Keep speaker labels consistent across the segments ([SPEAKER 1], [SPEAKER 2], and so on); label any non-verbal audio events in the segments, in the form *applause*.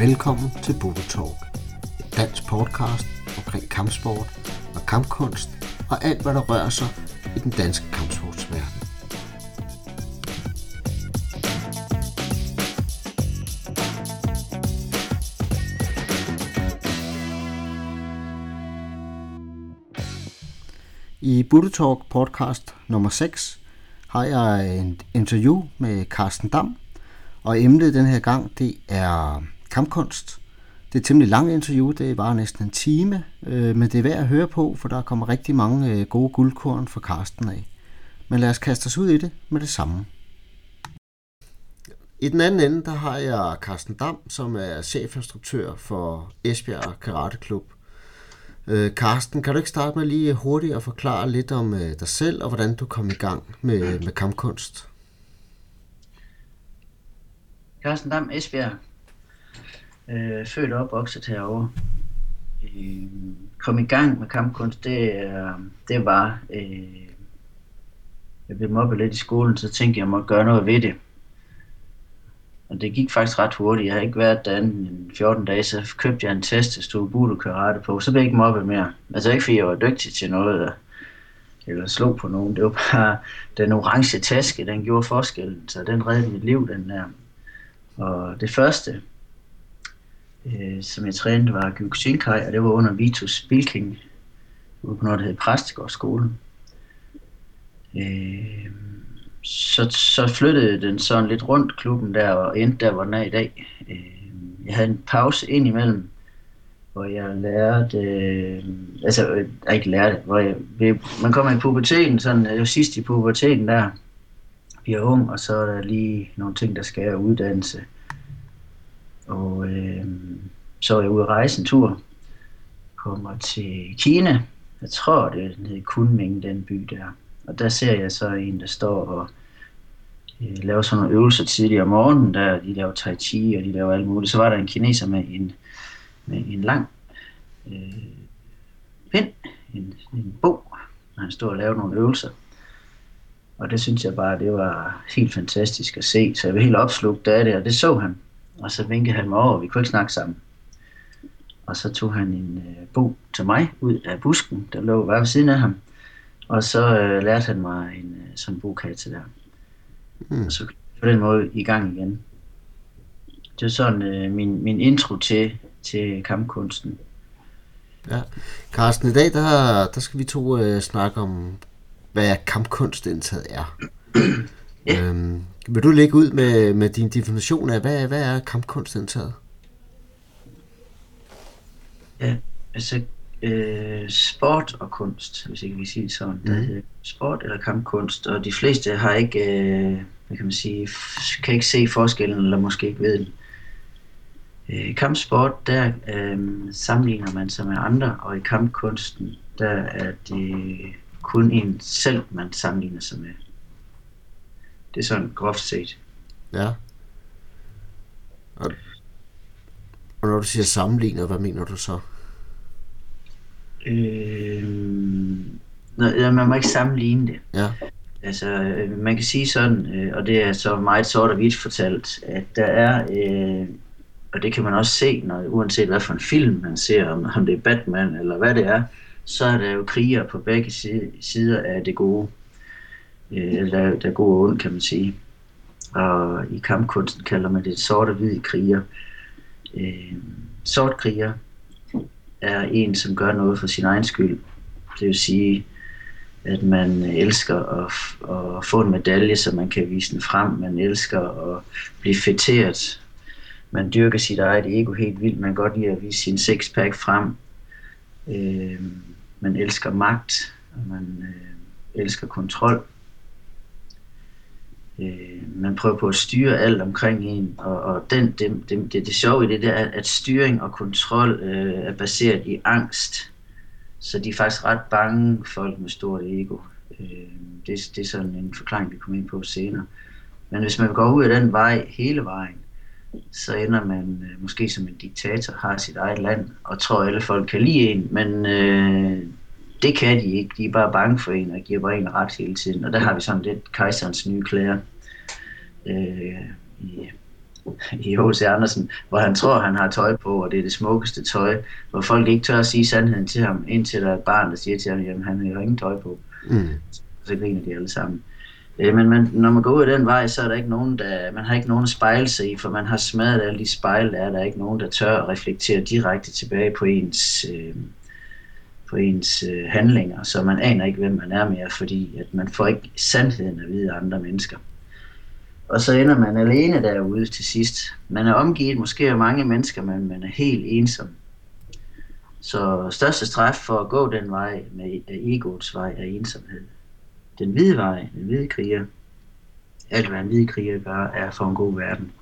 [SPEAKER 1] Velkommen til Bubble Talk, et dansk podcast omkring kampsport og kampkunst og alt, hvad der rører sig i den danske kampsportsverden. I Buddha Talk podcast nummer 6 har jeg et interview med Carsten Dam, og emnet den her gang, det er kampkunst. Det er et temmelig langt interview, det var næsten en time, øh, men det er værd at høre på, for der kommer rigtig mange øh, gode guldkorn fra Carsten af. Men lad os kaste os ud i det med det samme. I den anden ende, der har jeg Carsten Dam, som er chefinstruktør for Esbjerg Karate Klub. Øh, Carsten, kan du ikke starte med lige hurtigt at forklare lidt om øh, dig selv, og hvordan du kom i gang med, med kampkunst?
[SPEAKER 2] Carsten Dam, Esbjerg. Øh, født og opvokset herovre. Øh, kom i gang med kampkunst, det, øh, det var... Øh, jeg blev mobbet lidt i skolen, så tænkte jeg, at jeg måtte gøre noget ved det. Og det gik faktisk ret hurtigt. Jeg har ikke været der en 14 dage, så købte jeg en test, der stod budo karate på. Så blev jeg ikke mobbet mere. Altså ikke fordi jeg var dygtig til noget, eller slog på nogen. Det var bare den orange taske, den gjorde forskellen. Så den reddede mit liv, den der. Og det første, øh, som jeg trænede, var Gyukushinkai, og det var under Vitus Bilking, ude på noget, der hed Præstegårdsskolen. Øh, så, så flyttede den sådan lidt rundt klubben der, og endte der, hvor den er i dag. Øh, jeg havde en pause ind imellem, hvor jeg lærte, øh, altså øh, jeg ikke lærte, hvor jeg, man kommer i puberteten, sådan, jeg var sidst i puberteten der, bliver ung, og så er der lige nogle ting, der skal uddannelse. Og øh, så er jeg ude at rejse en tur, kommer til Kina, jeg tror det i Kunming, den by der. Og der ser jeg så en, der står og øh, laver sådan nogle øvelser tidligere om morgenen, der de laver tai chi, og de laver alt muligt. Så var der en kineser med en, med en lang øh, pind, en, en bog, og han stod og lavede nogle øvelser. Og det synes jeg bare, det var helt fantastisk at se, så jeg var helt opslugt af det, og det så han. Og så vinkede han mig over, og vi kunne ikke snakke sammen. Og så tog han en øh, bog til mig ud af busken, der lå bare ved siden af ham. Og så øh, lærte han mig en øh, sådan bogkasse der. Mm. Og så på den måde i gang igen. Det er sådan øh, min, min intro til, til kampkunsten.
[SPEAKER 1] Ja. Carsten, i dag der, der skal vi to øh, snakke om, hvad kampkunst indtaget er. *clears throat* ja. øhm, vil du lægge ud med, med din definition af, hvad, hvad er kampkunst indtaget?
[SPEAKER 2] Ja, altså øh, sport og kunst, hvis ikke vi siger det sådan. Mm. Der sport eller kampkunst, og de fleste har ikke, øh, hvad kan man sige, kan ikke se forskellen, eller måske ikke ved den. Øh, kampsport, der øh, sammenligner man sig med andre, og i kampkunsten, der er det kun en selv, man sammenligner sig med. Det er sådan groft set.
[SPEAKER 1] Ja. Og, og når du siger sammenligner, hvad mener du så?
[SPEAKER 2] Øh, ja, man må ikke sammenligne det.
[SPEAKER 1] Ja.
[SPEAKER 2] Altså, øh, man kan sige sådan, øh, og det er så meget sort og hvidt fortalt, at der er, øh, og det kan man også se, når, uanset hvad for en film man ser, om, om det er Batman eller hvad det er, så er der jo kriger på begge sider af det gode. Øh, eller der er god og ond, kan man sige. Og i kampkunsten kalder man det sort og hvide kriger. Øh, sort kriger er en, som gør noget for sin egen skyld. Det vil sige, at man elsker at, at få en medalje, så man kan vise den frem. Man elsker at blive fætteret. Man dyrker sit eget ego helt vildt. Man kan godt lide at vise sin sixpack frem. Øh, man elsker magt, og man øh, elsker kontrol. Øh, man prøver på at styre alt omkring en, og, og den, det, det, det, det sjove i det der er, at styring og kontrol øh, er baseret i angst. Så de er faktisk ret bange, folk med stort ego. Øh, det, det er sådan en forklaring, vi kommer ind på senere. Men hvis man går ud af den vej hele vejen, så ender man øh, måske som en diktator, har sit eget land, og tror, at alle folk kan lide en, men øh, det kan de ikke. De er bare bange for en, og giver bare en ret hele tiden. Og der har vi sådan lidt kejserens nye klæder øh, i i H.C. Andersen, hvor han tror, han har tøj på, og det er det smukkeste tøj, hvor folk ikke tør at sige sandheden til ham, indtil der er et barn, der siger til ham, jamen han har ingen tøj på. Mm. Så griner de alle sammen. Øh, men man, når man går ud af den vej, så er der ikke nogen, der, man har ikke nogen at spejle sig i, for man har smadret alle de spejle, der er. Der er ikke nogen, der tør at reflektere direkte tilbage på ens, øh, på ens øh, handlinger, så man aner ikke, hvem man er mere, fordi at man får ikke sandheden at vide af andre mennesker. Og så ender man alene derude til sidst. Man er omgivet måske af mange mennesker, men man er helt ensom. Så største straf for at gå den vej med egoets vej er ensomhed. Den hvide vej, den hvide kriger, alt hvad en hvide kriger gør, er for en god verden.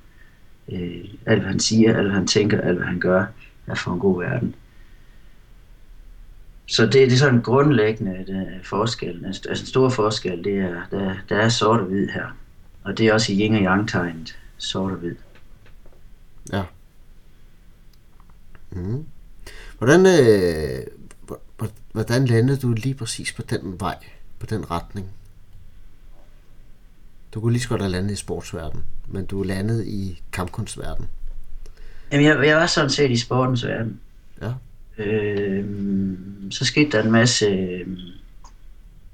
[SPEAKER 2] Øh, alt hvad han siger, alt hvad han tænker, alt hvad han gør, er for en god verden. Så det, det er sådan en grundlæggende øh, det, forskel. Altså, altså en stor forskel, det er, der, der er sort og hvid her. Og det er også i yin og yang tegnet, sort og hvid.
[SPEAKER 1] Ja. Mm. Hvordan, øh, hvordan landede du lige præcis på den vej, på den retning? Du kunne lige så godt have landet i sportsverden, men du landede i kampkunstverden.
[SPEAKER 2] Jamen, jeg, jeg var sådan set i sportens verden.
[SPEAKER 1] Ja.
[SPEAKER 2] Øh, så skete der en masse øh,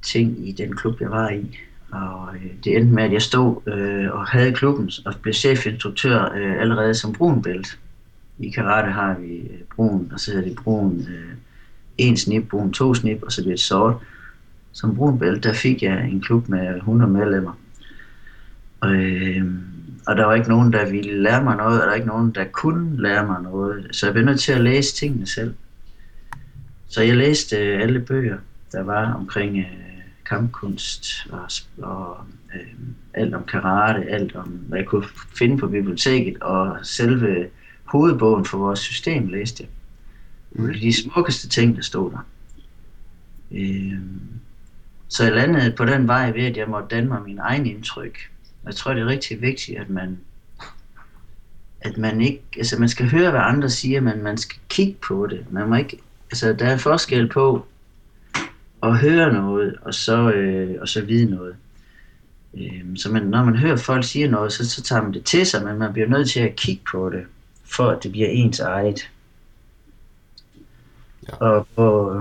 [SPEAKER 2] ting i den klub, jeg var i. Og øh, det endte med, at jeg stod øh, og havde klubben og blev chefinstruktør øh, allerede som brunbælt. I karate har vi øh, brun, og så hedder det brun øh, en snip, brun to snip, og så bliver det sort. Som brunbælt, der fik jeg en klub med 100 medlemmer. Og, øh, og der var ikke nogen, der ville lære mig noget, og der var ikke nogen, der kunne lære mig noget. Så jeg blev nødt til at læse tingene selv. Så jeg læste øh, alle bøger, der var omkring øh, kampkunst og, og øh, alt om karate, alt om hvad jeg kunne finde på biblioteket, og selve hovedbogen for vores system læste jeg. Mm. De smukkeste ting, der stod der. Øh, så jeg landede på den vej ved, at jeg måtte danne mig min egen indtryk. Jeg tror, det er rigtig vigtigt, at man at man ikke, altså man skal høre, hvad andre siger, men man skal kigge på det. Man må ikke, altså der er forskel på, at høre noget, og så, øh, og så vide noget. Øh, så man, når man hører folk sige noget, så, så tager man det til sig, men man bliver nødt til at kigge på det, for at det bliver ens eget. Ja. Og på,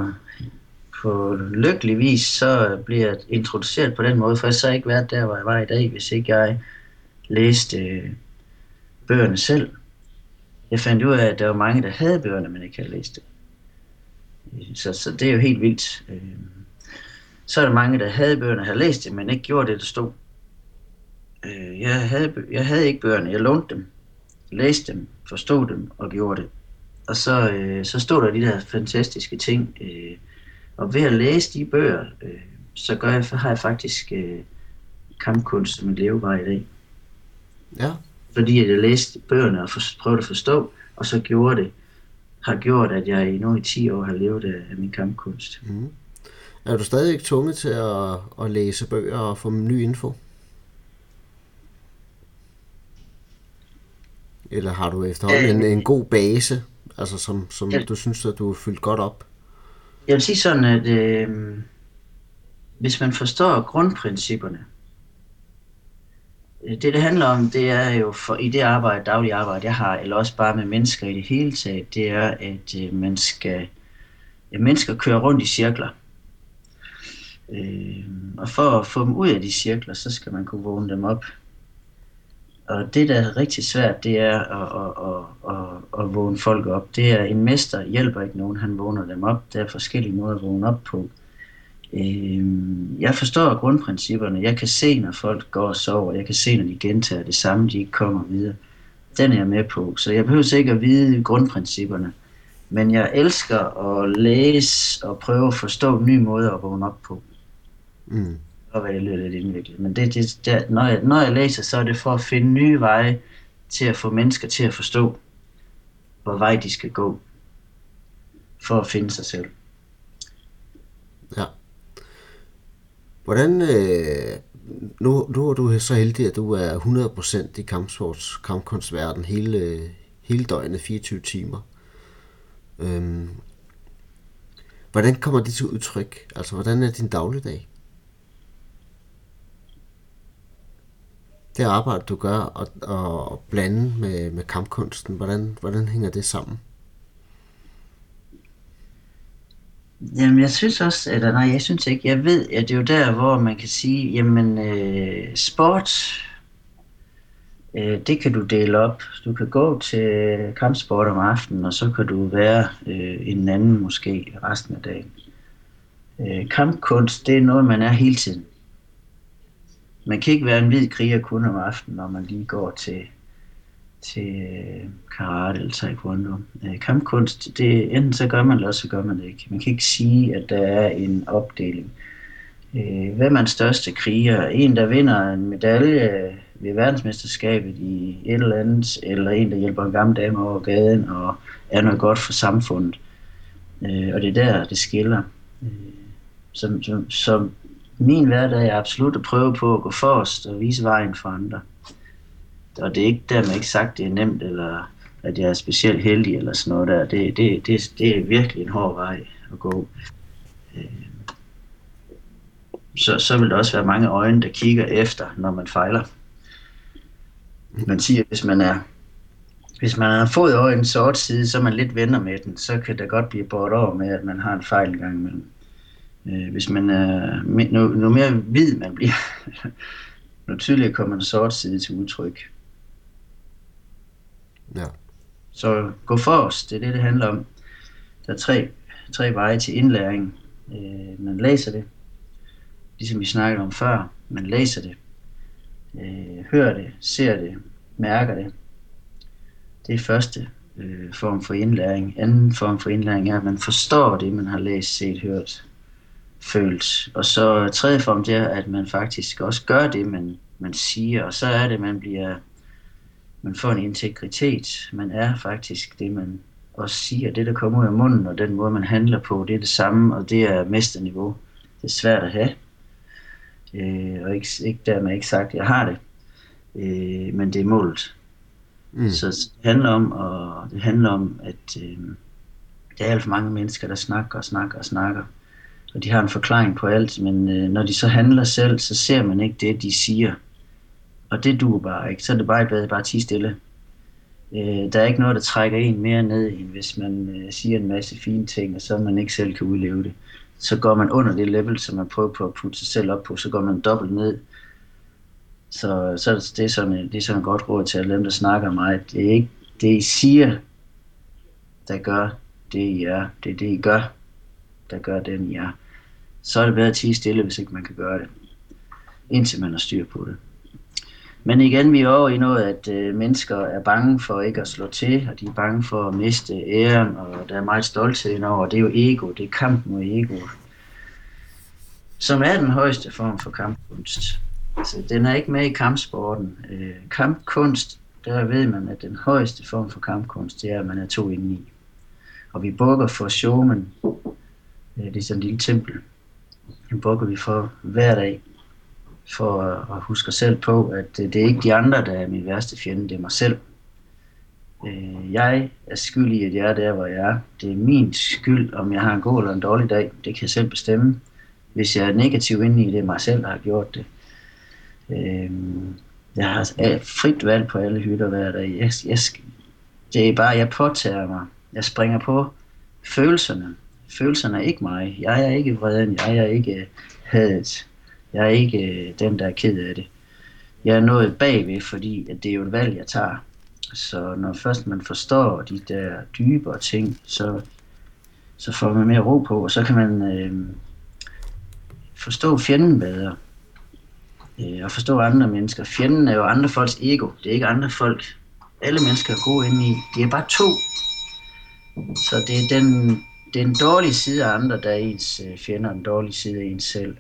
[SPEAKER 2] på lykkelig vis, så bliver jeg introduceret på den måde, for jeg så ikke været der, hvor jeg var i dag, hvis ikke jeg læste øh, bøgerne selv. Jeg fandt ud af, at der var mange, der havde bøgerne, men ikke havde læst det. Så, så det er jo helt vildt. Øh, så er der mange, der havde bøgerne, havde læst det, men ikke gjorde det, der stod. Øh, jeg, havde, jeg havde ikke bøgerne, jeg lånte dem, læste dem, forstod dem og gjorde det. Og så, øh, så stod der de der fantastiske ting. og ved at læse de bøger, så gør jeg, har jeg faktisk kampkunst som en levevej i dag.
[SPEAKER 1] Ja.
[SPEAKER 2] Fordi jeg læste bøgerne og for, prøvede at forstå, og så gjorde det, har gjort, at jeg i nogle 10 år har levet af, min kampkunst. Mm.
[SPEAKER 1] Er du stadig ikke tvunget til at, at læse bøger og få ny info? Eller har du efterhånden en, en god base, altså som, som ja. du synes, at du har fyldt godt op?
[SPEAKER 2] Jeg vil sige sådan, at øh, hvis man forstår grundprincipperne, det, det handler om, det er jo for, i det arbejde, daglige arbejde, jeg har, eller også bare med mennesker i det hele taget, det er, at øh, man skal, ja, mennesker kører rundt i cirkler. Øh, og for at få dem ud af de cirkler, så skal man kunne vågne dem op. Og det, der er rigtig svært, det er at, at, at, at, at vågne folk op. Det er, en mester hjælper ikke nogen, han vågner dem op. Der er forskellige måder at vågne op på. Øh, jeg forstår grundprincipperne. Jeg kan se, når folk går og sover. Jeg kan se, når de gentager det samme, de ikke kommer videre. Den er jeg med på. Så jeg behøver ikke at vide grundprincipperne. Men jeg elsker at læse og prøve at forstå nye måder at vågne op på. Mm. Og hvad det lyder lidt indviklet. Men det, det, det, når, jeg, når jeg læser, så er det for at finde nye veje til at få mennesker til at forstå, hvor vej de skal gå for at finde sig selv.
[SPEAKER 1] Ja. Hvordan, øh, nu, nu er du så heldig, at du er 100% i kampsports, kampkunstverden hele, hele døgnet, 24 timer. Øhm, hvordan kommer det til udtryk? Altså, hvordan er din dagligdag? Det arbejde, du gør, og, og blande med, med kampkunsten, hvordan, hvordan hænger det sammen?
[SPEAKER 2] Jamen, jeg synes også, eller nej, jeg synes ikke, jeg ved, at det er jo der, hvor man kan sige, jamen, øh, sport, øh, det kan du dele op. Du kan gå til kampsport om aftenen, og så kan du være øh, en anden måske resten af dagen. Øh, kampkunst, det er noget, man er hele tiden. Man kan ikke være en hvid kriger kun om aftenen, når man lige går til, til øh, karate eller taekwondo. Øh, kampkunst, det, enten så gør man det, eller så gør man det ikke. Man kan ikke sige, at der er en opdeling. Øh, hvem er den største kriger? En, der vinder en medalje ved verdensmesterskabet i et eller andet, eller en, der hjælper en gammel dame over gaden og er noget godt for samfundet. og det er der, det skiller. som, som, som min hverdag er absolut at prøve på at gå forrest og vise vejen for andre. Og det er ikke dermed ikke sagt, at det er nemt, eller at jeg er specielt heldig, eller sådan noget der. Det, det, det, det er virkelig en hård vej at gå. Øh, så, så vil der også være mange øjne, der kigger efter, når man fejler. Man siger, at hvis man er hvis man har fået øjen sort side, så man lidt venner med den, så kan det godt blive båret over med, at man har en fejl en gang imellem. Øh, hvis man er, nu, nu mere hvid man bliver, *laughs* nu tydeligere kommer den sort side til udtryk.
[SPEAKER 1] Ja.
[SPEAKER 2] Så gå for os, det er det, det handler om. Der er tre, tre veje til indlæring. Øh, man læser det, ligesom vi snakkede om før. Man læser det, øh, hører det, ser det, mærker det. Det er første øh, form for indlæring. Anden form for indlæring er, at man forstår det, man har læst, set, hørt følt. Og så tredje form, det er, at man faktisk også gør det, man, man siger, og så er det, man bliver, man får en integritet. Man er faktisk det, man også siger. Det, der kommer ud af munden, og den måde, man handler på, det er det samme, og det er mesterniveau. Det er svært at have. Øh, og ikke, ikke dermed ikke sagt, at jeg har det. Øh, men det er målet. Mm. Så det handler om, og det handler om, at øh, der er alt for mange mennesker, der snakker og snakker og snakker og de har en forklaring på alt, men øh, når de så handler selv, så ser man ikke det, de siger. Og det duer bare ikke. Så er det bare et bare tige stille. Øh, der er ikke noget, der trækker en mere ned, end hvis man øh, siger en masse fine ting, og så man ikke selv kan udleve det. Så går man under det level, som man prøver på at putte sig selv op på, så går man dobbelt ned. Så, så det er sådan, øh, det er sådan et godt råd til alle dem, der snakker om mig. Det er ikke det, I siger, der gør det, I er. Det er det, I gør, der gør den, I er så er det bedre at tige stille, hvis ikke man kan gøre det. Indtil man har styr på det. Men igen, vi er over i noget, at øh, mennesker er bange for ikke at slå til, og de er bange for at miste æren, og der er meget stolthed over. Det er jo ego, det er kamp mod ego, som er den højeste form for kampkunst. Altså, den er ikke med i kampsporten. Øh, kampkunst, der ved man, at den højeste form for kampkunst, det er, at man er to indeni. Og vi bukker for showman. Øh, det er sådan et lille tempel den bukker vi for hver dag, for at huske os selv på, at øh, det er ikke de andre, der er min værste fjende, det er mig selv. Øh, jeg er skyldig, i, at jeg er der, hvor jeg er. Det er min skyld, om jeg har en god eller en dårlig dag. Det kan jeg selv bestemme. Hvis jeg er negativ inde i det, er mig selv, der har gjort det. Øh, jeg har frit valg på alle hytter hver dag. Jeg, jeg, det er bare, jeg påtager mig. Jeg springer på følelserne følelserne er ikke mig. Jeg er ikke vreden, jeg er ikke øh, hadet. Jeg er ikke øh, den, der er ked af det. Jeg er nået bagved, fordi at det er jo et valg, jeg tager. Så når først man forstår de der dybere ting, så, så får man mere ro på, og så kan man øh, forstå fjenden bedre. Øh, og forstå andre mennesker. Fjenden er jo andre folks ego. Det er ikke andre folk. Alle mennesker er gode inde i. Det er bare to. Så det er den det er en dårlig side af andre, der er ens øh, fjender, en dårlig side af ens selv.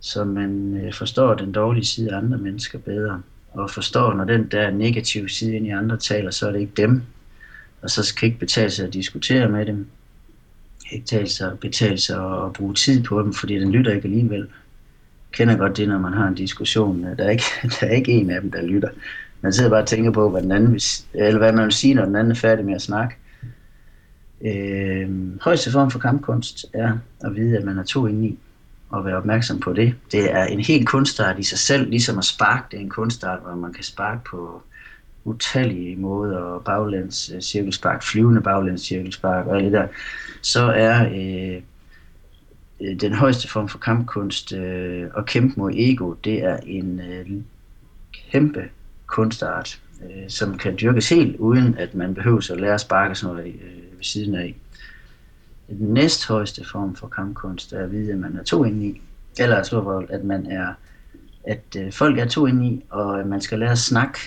[SPEAKER 2] Så man øh, forstår den dårlige side af andre mennesker bedre. Og forstår, når den der negative side ind i andre taler, så er det ikke dem. Og så kan ikke betale sig at diskutere med dem. Ikke betale sig, betale sig at bruge tid på dem, fordi den lytter ikke alligevel. Jeg kender godt det, når man har en diskussion. Der er ikke, *laughs* der er ikke en af dem, der lytter. Man sidder bare og tænker på, hvad, den anden vil, eller hvad man vil sige, når den anden er færdig med at snakke. Øh, højeste form for kampkunst er at vide, at man er to inde i. og være opmærksom på det. Det er en helt kunstart i sig selv, ligesom at sparke. Det er en kunstart, hvor man kan sparke på utallige måder, baglæns øh, cirkelspark, flyvende baglæns cirkelspark og alt det der. Så er øh, øh, den højeste form for kampkunst øh, at kæmpe mod ego, det er en øh, kæmpe kunstart, øh, som kan dyrkes helt uden at man behøver at lære at sparke sådan noget øh, ved siden af. Den næsthøjeste form for kampkunst er at vide, at man er to inde i, eller altså, at man er at øh, folk er to inde i, og at man skal lære at snakke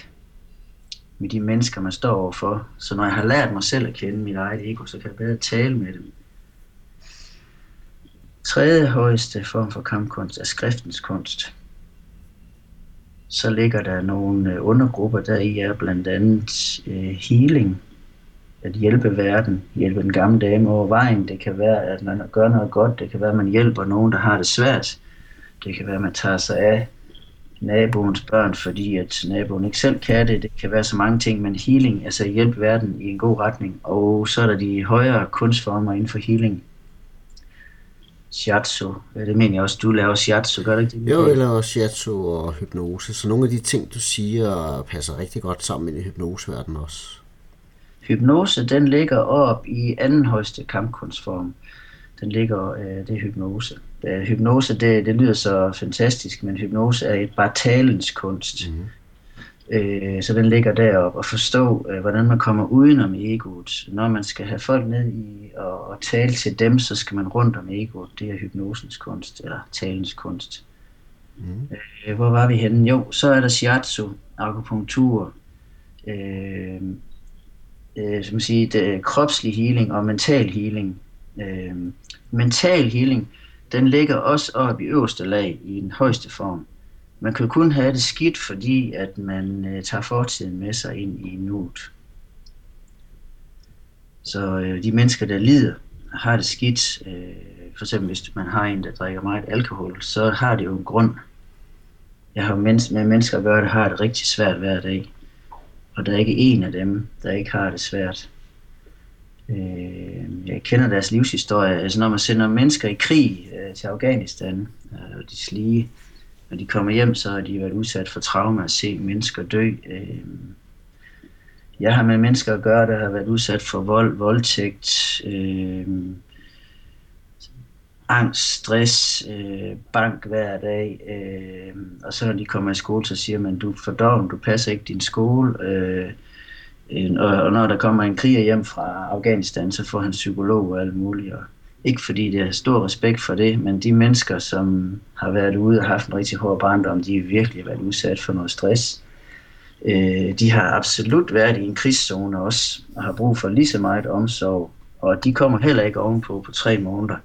[SPEAKER 2] med de mennesker, man står overfor. Så når jeg har lært mig selv at kende mit eget ego, så kan jeg bedre tale med dem. Tredje højeste form for kampkunst er skriftens kunst. Så ligger der nogle øh, undergrupper, der i er blandt andet øh, healing, at hjælpe verden, hjælpe den gamle dame over vejen. Det kan være, at man gør noget godt. Det kan være, at man hjælper nogen, der har det svært. Det kan være, at man tager sig af naboens børn, fordi at naboen ikke selv kan det. Det kan være så mange ting, men healing, altså hjælpe verden i en god retning. Og så er der de højere kunstformer inden for healing. Shiatsu, det mener jeg også, du laver shiatsu, gør det ikke det?
[SPEAKER 1] Jo, jeg laver shiatsu og hypnose, så nogle af de ting, du siger, passer rigtig godt sammen i hypnoseverdenen også.
[SPEAKER 2] Hypnose, den ligger op i anden højeste kampkunstform. Den ligger, øh, det er hypnose. Øh, hypnose, det, det lyder så fantastisk, men hypnose er et bare talens kunst. Mm. Øh, så den ligger deroppe og forstå, øh, hvordan man kommer udenom egoet. Når man skal have folk ned i og, og tale til dem, så skal man rundt om egoet. Det er hypnosens kunst, eller talens kunst. Mm. Øh, hvor var vi henne? Jo, så er der shiatsu, akupunktur, øh, øh, som siger, det, kropslig healing og mental healing. Øh, mental healing, den ligger også op i øverste lag i den højeste form. Man kan kun have det skidt, fordi at man øh, tager fortiden med sig ind i nuet. Så øh, de mennesker, der lider, har det skidt, øh, for eksempel hvis man har en, der drikker meget alkohol, så har det jo en grund. Jeg har med mennesker at gøre, der har det rigtig svært hver dag. Og der er ikke en af dem, der ikke har det svært. Øh, jeg kender deres livshistorie. Altså når man sender mennesker i krig øh, til Afghanistan, øh, og de slige, når de kommer hjem, så har de været udsat for trauma at se mennesker dø. Øh, jeg har med mennesker at gøre, der har været udsat for vold, voldtægt, øh, angst, stress, øh, bank hver dag. Øh, og så når de kommer i skole, så siger man, du er for doven, du passer ikke din skole. Øh, og når der kommer en kriger hjem fra Afghanistan, så får han psykolog og alt muligt. Og ikke fordi det er stor respekt for det, men de mennesker, som har været ude og haft en rigtig hård barndom, de har virkelig været udsat for noget stress. Øh, de har absolut været i en krigszone også, og har brug for lige så meget omsorg. Og de kommer heller ikke ovenpå på tre måneder.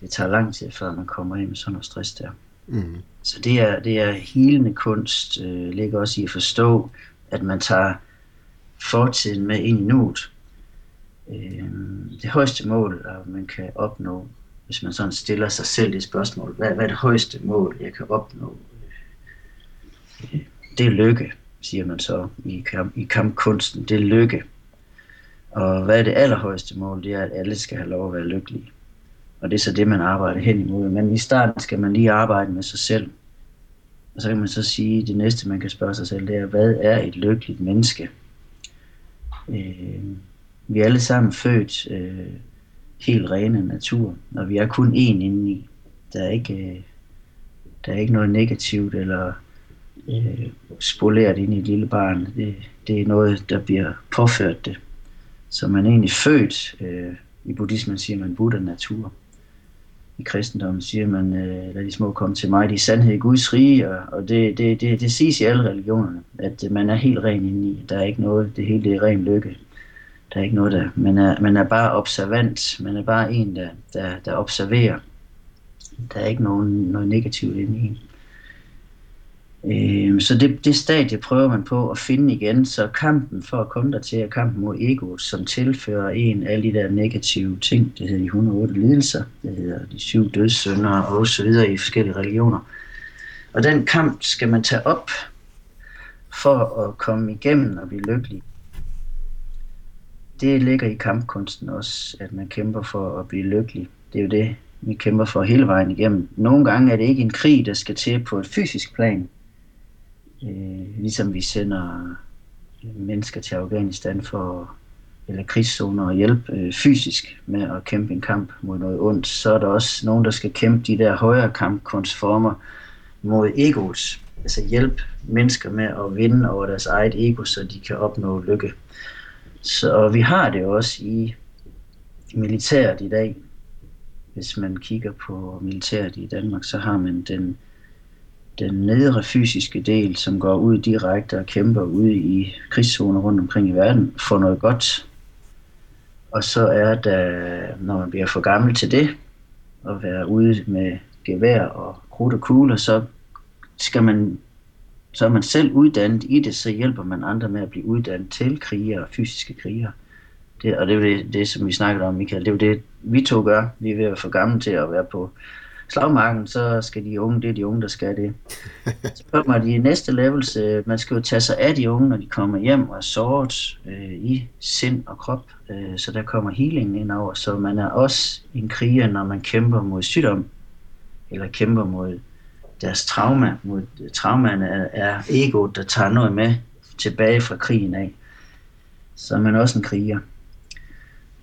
[SPEAKER 2] Det tager lang tid, før man kommer ind med sådan noget stress der. Mm. Så det er, det er helende kunst, øh, ligger også i at forstå, at man tager fortiden med ind i nuet. Øh, det højeste mål, øh, man kan opnå, hvis man sådan stiller sig selv det spørgsmål, hvad, hvad er det højeste mål, jeg kan opnå? Øh, det er lykke, siger man så i, kamp, i kampkunsten. Det er lykke. Og hvad er det allerhøjeste mål? Det er, at alle skal have lov at være lykkelige. Og det er så det, man arbejder hen imod. Men i starten skal man lige arbejde med sig selv. Og så kan man så sige, at det næste, man kan spørge sig selv, det er, hvad er et lykkeligt menneske? Øh, vi er alle sammen født øh, helt rene natur, og vi er kun én indeni. Der er ikke, øh, der er ikke noget negativt eller øh, spoleret ind i et lille barn. Det, det er noget, der bliver påført det. Så man er egentlig født, øh, i buddhismen siger man Buddha natur. I kristendommen siger man, øh, lad de små komme til mig, de er sandhed i Guds rige, og, og det, det, det, det siges i alle religionerne, at man er helt ren indeni. Der er ikke noget, det hele er ren lykke. Der er ikke noget der. Man er, man er bare observant. Man er bare en, der, der, der observerer. Der er ikke nogen, noget negativt inde i en. Øh, så det, det stadie prøver man på at finde igen, så kampen for at komme der til er kampen mod egoet, som tilfører en af de der negative ting, det hedder de 108 lidelser, det hedder de syv dødssynder og så videre i forskellige religioner. Og den kamp skal man tage op for at komme igennem og blive lykkelig. Det ligger i kampkunsten også, at man kæmper for at blive lykkelig. Det er jo det, vi kæmper for hele vejen igennem. Nogle gange er det ikke en krig, der skal til på et fysisk plan. Øh, ligesom vi sender øh, mennesker til Afghanistan for eller krigszoner og hjælpe øh, fysisk med at kæmpe en kamp mod noget ondt, så er der også nogen, der skal kæmpe de der højere kampkunstformer mod egos. Altså hjælpe mennesker med at vinde over deres eget ego, så de kan opnå lykke. Så vi har det også i militæret i dag. Hvis man kigger på militæret i Danmark, så har man den, den nedre fysiske del, som går ud direkte og kæmper ude i krigszoner rundt omkring i verden for noget godt. Og så er der, når man bliver for gammel til det, at være ude med gevær og krudt og kugler, så skal man så er man selv uddannet i det, så hjælper man andre med at blive uddannet til krigere, fysiske krigere. Det, og det er jo det, det, som vi snakkede om, Michael. Det er jo det, vi to gør. Vi er ved at være for gamle til at være på slagmarken, så skal de unge, det er de unge, der skal det. *laughs* Så kommer de næste levels, øh, man skal jo tage sig af de unge, når de kommer hjem og er såret øh, i sind og krop. Øh, så der kommer healing ind over, så man er også en kriger, når man kæmper mod sygdom, eller kæmper mod deres trauma, mod traumaerne er, er ego, der tager noget med tilbage fra krigen af. Så er man også en kriger.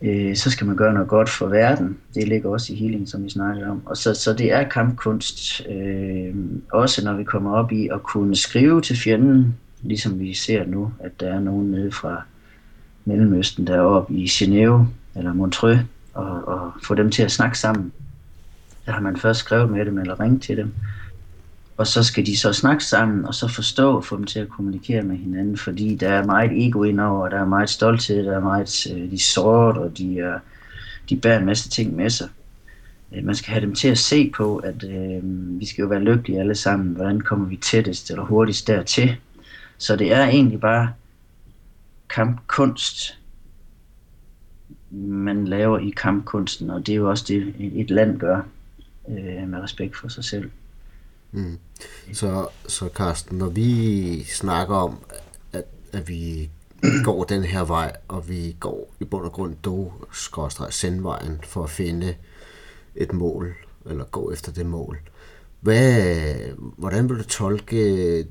[SPEAKER 2] Øh, så skal man gøre noget godt for verden. Det ligger også i healing, som vi snakkede om. Og så, så det er kampkunst, øh, også når vi kommer op i at kunne skrive til fjenden, ligesom vi ser nu, at der er nogen nede fra Mellemøsten, der er oppe i Genève eller Montreux, og, og få dem til at snakke sammen. Der har man først skrevet med dem eller ringet til dem og så skal de så snakke sammen, og så forstå og få dem til at kommunikere med hinanden, fordi der er meget ego indover, der er meget stolthed, der er meget, øh, de de såret, og de, er, de bærer en masse ting med sig. Øh, man skal have dem til at se på, at øh, vi skal jo være lykkelige alle sammen. Hvordan kommer vi tættest eller hurtigst dertil? Så det er egentlig bare kampkunst, man laver i kampkunsten, og det er jo også det, et land gør øh, med respekt for sig selv.
[SPEAKER 1] Mm. Så, så Carsten, når vi snakker om, at, at vi går den her vej, og vi går i bund og grund do sendvejen for at finde et mål, eller gå efter det mål. Hvad, hvordan vil du tolke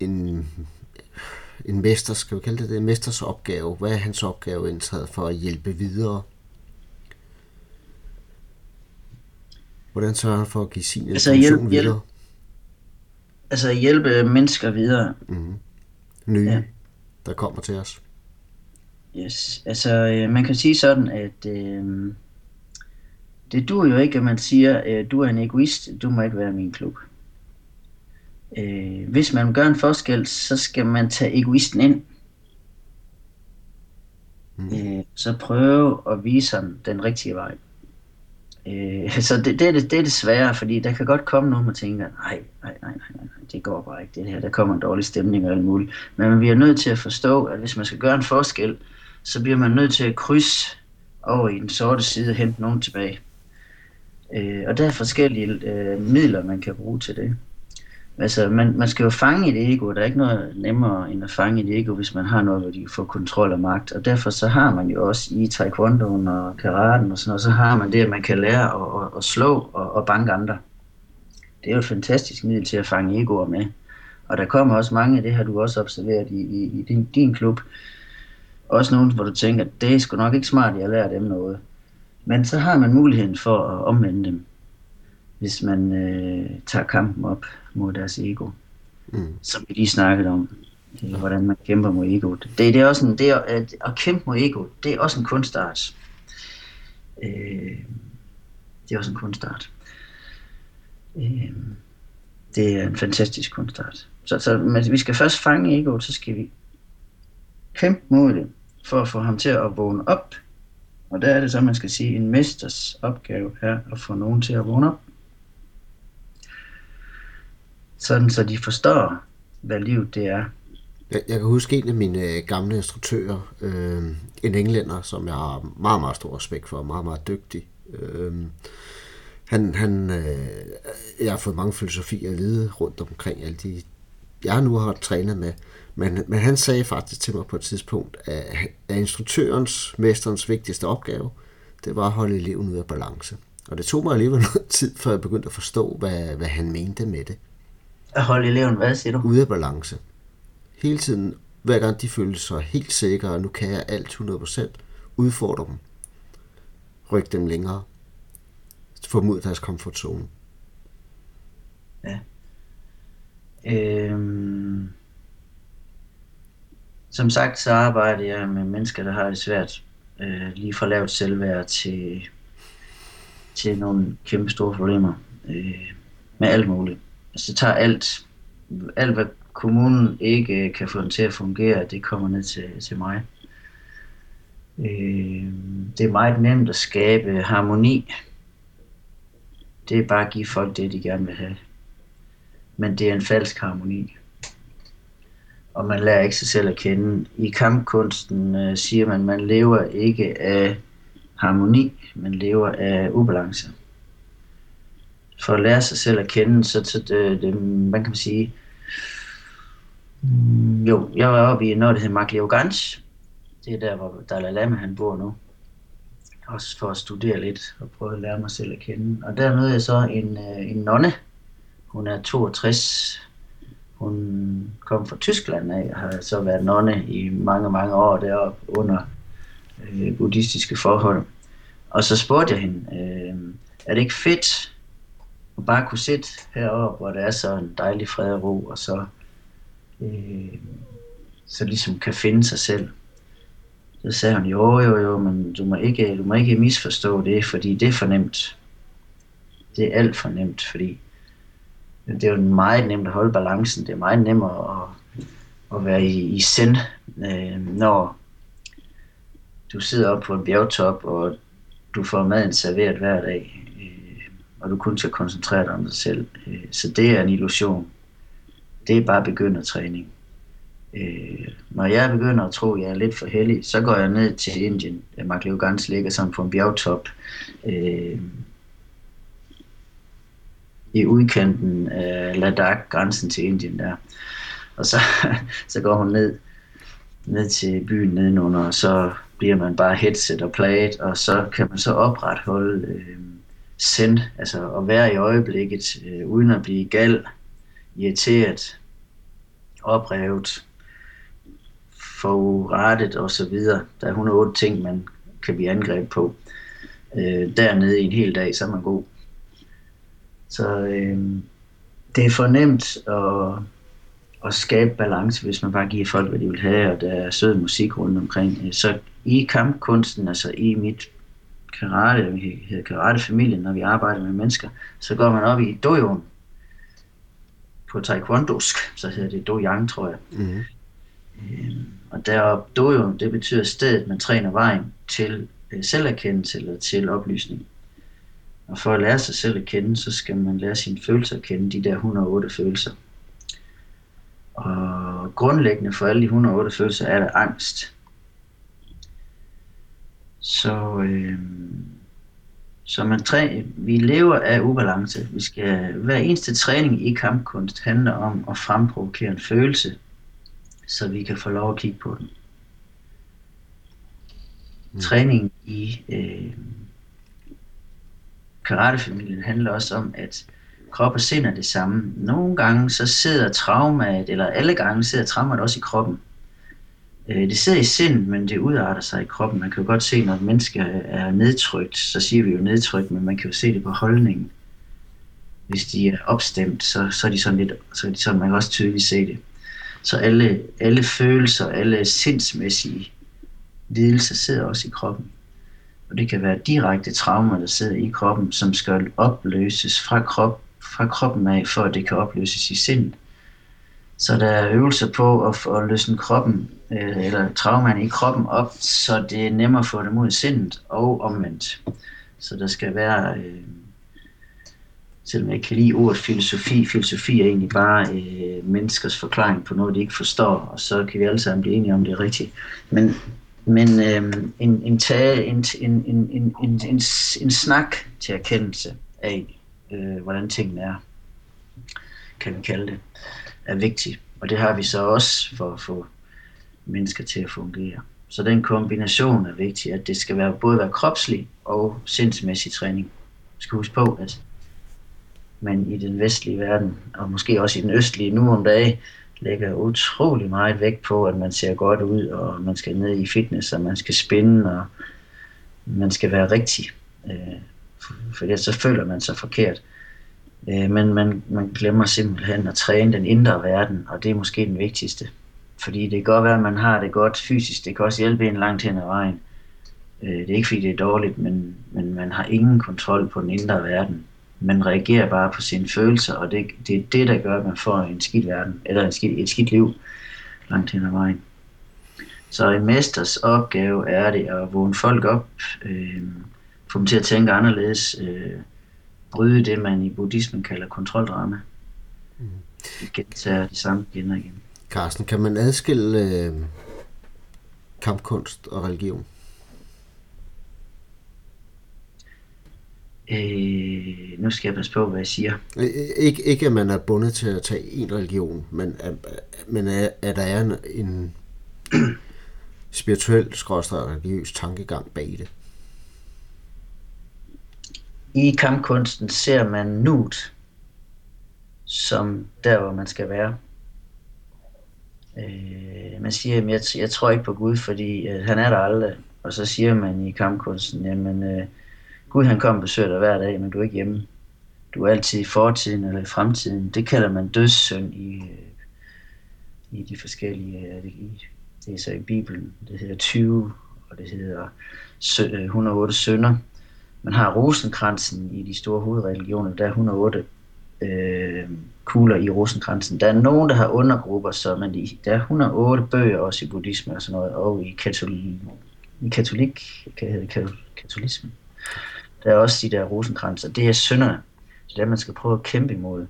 [SPEAKER 1] en, en mester, skal vi kalde det det, en mesters opgave? Hvad er hans opgave indtaget for at hjælpe videre? Hvordan sørger han for at give sin
[SPEAKER 2] altså, hjælp, videre? Hjælp, altså hjælpe mennesker videre.
[SPEAKER 1] Mm. Nye, ja. der kommer til os.
[SPEAKER 2] Yes, altså øh, man kan sige sådan, at øh, det du jo ikke, at man siger, øh, du er en egoist, du må ikke være min klub. Øh, hvis man gør en forskel, så skal man tage egoisten ind. Mm. Øh, så prøve at vise ham den rigtige vej. Øh, så det, det, er det, det er det svære, fordi der kan godt komme nogen, der tænker, nej, nej, nej, nej, det går bare ikke, det her, der kommer en dårlig stemning og alt muligt. Men man bliver nødt til at forstå, at hvis man skal gøre en forskel, så bliver man nødt til at krydse over i den sorte side og hente nogen tilbage. Øh, og der er forskellige øh, midler, man kan bruge til det. Altså, man, man skal jo fange et ego. Der er ikke noget nemmere end at fange et ego, hvis man har noget, hvor de får kontrol og magt. Og derfor så har man jo også i taekwondoen og karaten og sådan noget, så har man det, at man kan lære at, at, at slå og, og banke andre. Det er jo et fantastisk middel til at fange egoer med. Og der kommer også mange, det har du også observeret i, i, i din, din klub, også nogen, hvor du tænker, det er sgu nok ikke smart, at jeg lærer dem noget. Men så har man muligheden for at omvende dem hvis man øh, tager kampen op mod deres ego. Mm. Som vi lige snakkede om. Det er, hvordan man kæmper mod ego. Det, det er også en, det er, at, at kæmpe mod ego, det er også en kunstart. Øh, det er også en kunstart. Øh, det er en fantastisk kunstart. Så, så men vi skal først fange egoet, så skal vi kæmpe mod det, for at få ham til at vågne op. Og der er det så, man skal sige, en mesters opgave er at få nogen til at vågne op sådan så de forstår, hvad livet det er.
[SPEAKER 1] Jeg, jeg kan huske en af mine øh, gamle instruktører, øh, en englænder, som jeg har meget, meget stor respekt for, meget, meget dygtig. Øh, han, han, øh, jeg har fået mange filosofier at vide rundt omkring alle de, jeg nu har trænet med. Men, men han sagde faktisk til mig på et tidspunkt, at, at instruktørens, mesterens vigtigste opgave, det var at holde eleven ud af balance. Og det tog mig alligevel *laughs* noget tid, før jeg begyndte at forstå, hvad, hvad han mente med det.
[SPEAKER 2] At holde eleven, hvad siger du?
[SPEAKER 1] Ude af balance. Hele tiden, hver gang de følte sig helt sikre, og nu kan jeg alt 100%, udfordre dem. Ryk dem længere. Få dem ud af deres komfortzone.
[SPEAKER 2] Ja. Øhm, som sagt, så arbejder jeg med mennesker, der har det svært. Øh, lige fra lavt selvværd til, til nogle kæmpe store problemer. Øh, med alt muligt. Altså det tager alt, alt hvad kommunen ikke kan få den til at fungere, det kommer ned til, til mig. Øh, det er meget nemt at skabe harmoni. Det er bare at give folk det, de gerne vil have. Men det er en falsk harmoni. Og man lærer ikke sig selv at kende. I kampkunsten øh, siger man, at man lever ikke af harmoni, man lever af ubalance. For at lære sig selv at kende, så, så øh, det, det, man kan man sige, mm, jo, jeg var oppe i noget, der hedder Maglioganj. Det er der, hvor Dalai Lama han bor nu. Også for at studere lidt og prøve at lære mig selv at kende. Og der mødte jeg så en, øh, en nonne. Hun er 62. Hun kom fra Tyskland af og har så været nonne i mange, mange år deroppe under øh, buddhistiske forhold. Og så spurgte jeg hende, øh, er det ikke fedt at bare kunne sidde heroppe, hvor der er så en dejlig fred og ro, og så, øh, så ligesom kan finde sig selv. Så sagde hun, jo, jo, jo, men du må ikke, du må ikke misforstå det, fordi det er for nemt. Det er alt for nemt, fordi det er jo meget nemt at holde balancen. Det er meget nemmere at, at være i, i send, øh, når du sidder op på en bjergtop, og du får maden serveret hver dag, øh, og du kun skal koncentrere dig om dig selv. Øh, så det er en illusion. Det er bare begyndertræning. Øh, når jeg begynder at tro, at jeg er lidt for heldig, så går jeg ned til Indien. Øh, Gans ligger sådan på en bjergtop. Øh, i udkanten af Ladakh, grænsen til Indien der. Og så, *laughs* så går hun ned, ned til byen nedenunder, og så bliver man bare headset og plaget, og så kan man så opretholde øh, send, altså at være i øjeblikket, øh, uden at blive gal, irriteret, oprevet, forurettet og så videre. Der er 108 ting, man kan blive angrebet på. Øh, dernede i en hel dag, så er man god. Så øh, det er for nemt at, at skabe balance, hvis man bare giver folk, hvad de vil have, og der er sød musik rundt omkring. Øh, så i kampkunsten, altså i mit karate, vi hedder karatefamilien, når vi arbejder med mennesker, så går man op i dojoen på taekwondosk, så hedder det dojang, tror jeg. Mm. Og deroppe, dojoen, det betyder stedet, man træner vejen til øh, selverkendelse eller til oplysning. Og for at lære sig selv at kende, så skal man lære sine følelser at kende, de der 108 følelser. Og grundlæggende for alle de 108 følelser er der angst. Så, øh, så man træ, vi lever af ubalance. Vi skal, hver eneste træning i kampkunst handler om at fremprovokere en følelse, så vi kan få lov at kigge på den. Mm. Træning i øh, karatefamilien handler også om, at krop og sind er det samme. Nogle gange så sidder traumaet, eller alle gange sidder traumaet også i kroppen. Øh, det sidder i sind, men det udarter sig i kroppen. Man kan jo godt se, når et menneske er nedtrykt, så siger vi jo nedtrykt, men man kan jo se det på holdningen. Hvis de er opstemt, så, så er de sådan lidt, så er de sådan, man kan også tydeligt se det. Så alle, alle følelser, alle sindsmæssige lidelser sidder også i kroppen. Og det kan være direkte traumer, der sidder i kroppen, som skal opløses fra, krop, fra kroppen af, for at det kan opløses i sindet. Så der er øvelser på at, at løsne kroppen, øh, eller traumaen i kroppen op, så det er nemmere at få dem ud i sindet og omvendt. Så der skal være, øh, selvom jeg ikke kan lide ordet filosofi, filosofi er egentlig bare øh, menneskers forklaring på noget, de ikke forstår, og så kan vi alle sammen blive enige om det er rigtigt. Men men øh, en, en, tage, en, en, en, en, en, en, en snak til erkendelse af, øh, hvordan tingene er, kan vi kalde det, er vigtig. Og det har vi så også for at få mennesker til at fungere. Så den kombination er vigtig, at det skal være både være kropslig og sindsmæssig træning skal huske på, at man i den vestlige verden, og måske også i den østlige nu om dagen, lægger utrolig meget vægt på, at man ser godt ud, og man skal ned i fitness, og man skal spinde, og man skal være rigtig. Øh, for så føler man sig forkert. Øh, men man, man glemmer simpelthen at træne den indre verden, og det er måske den vigtigste. Fordi det kan godt være, at man har det godt fysisk, det kan også hjælpe en langt hen ad vejen. Øh, det er ikke fordi det er dårligt, men, men man har ingen kontrol på den indre verden. Man reagerer bare på sine følelser, og det, det er det, der gør, at man får en skidt verden, eller en skidt, et skidt liv langt hen ad vejen. Så en mesters opgave er det at vågne folk op, øh, få dem til at tænke anderledes, øh, bryde det, man i buddhismen kalder kontroldrama. Mm. Gentager det samme igen og igen.
[SPEAKER 1] Carsten, kan man adskille øh, kampkunst og religion?
[SPEAKER 2] Øh, nu skal jeg passe på, hvad jeg siger.
[SPEAKER 1] Ikke, ikke at man er bundet til at tage en religion, men, at, men at, at der er en, en *clears throat* spirituel, skråstrej religiøs tankegang bag det.
[SPEAKER 2] I kampkunsten ser man nuet som der, hvor man skal være. Øh, man siger, at jeg, jeg tror ikke på Gud, fordi øh, han er der aldrig. Og så siger man i kampkunsten, jamen øh, Gud han kommer og besøger dig hver dag, men du er ikke hjemme. Du er altid i fortiden eller i fremtiden. Det kalder man dødssynd i, øh, i de forskellige, øh, i, det er så i Bibelen, det hedder 20, og det hedder 108 øh, sønder. Man har rosenkransen i de store hovedreligioner, der er 108 øh, kugler i rosenkransen. Der er nogen, der har undergrupper, så man de, der er 108 bøger også i buddhisme og sådan noget, og i, katolik, i katolik, kan hedde katolismen. Der er også de der rosenkranser. Det er synderne. Det er det, man skal prøve at kæmpe imod.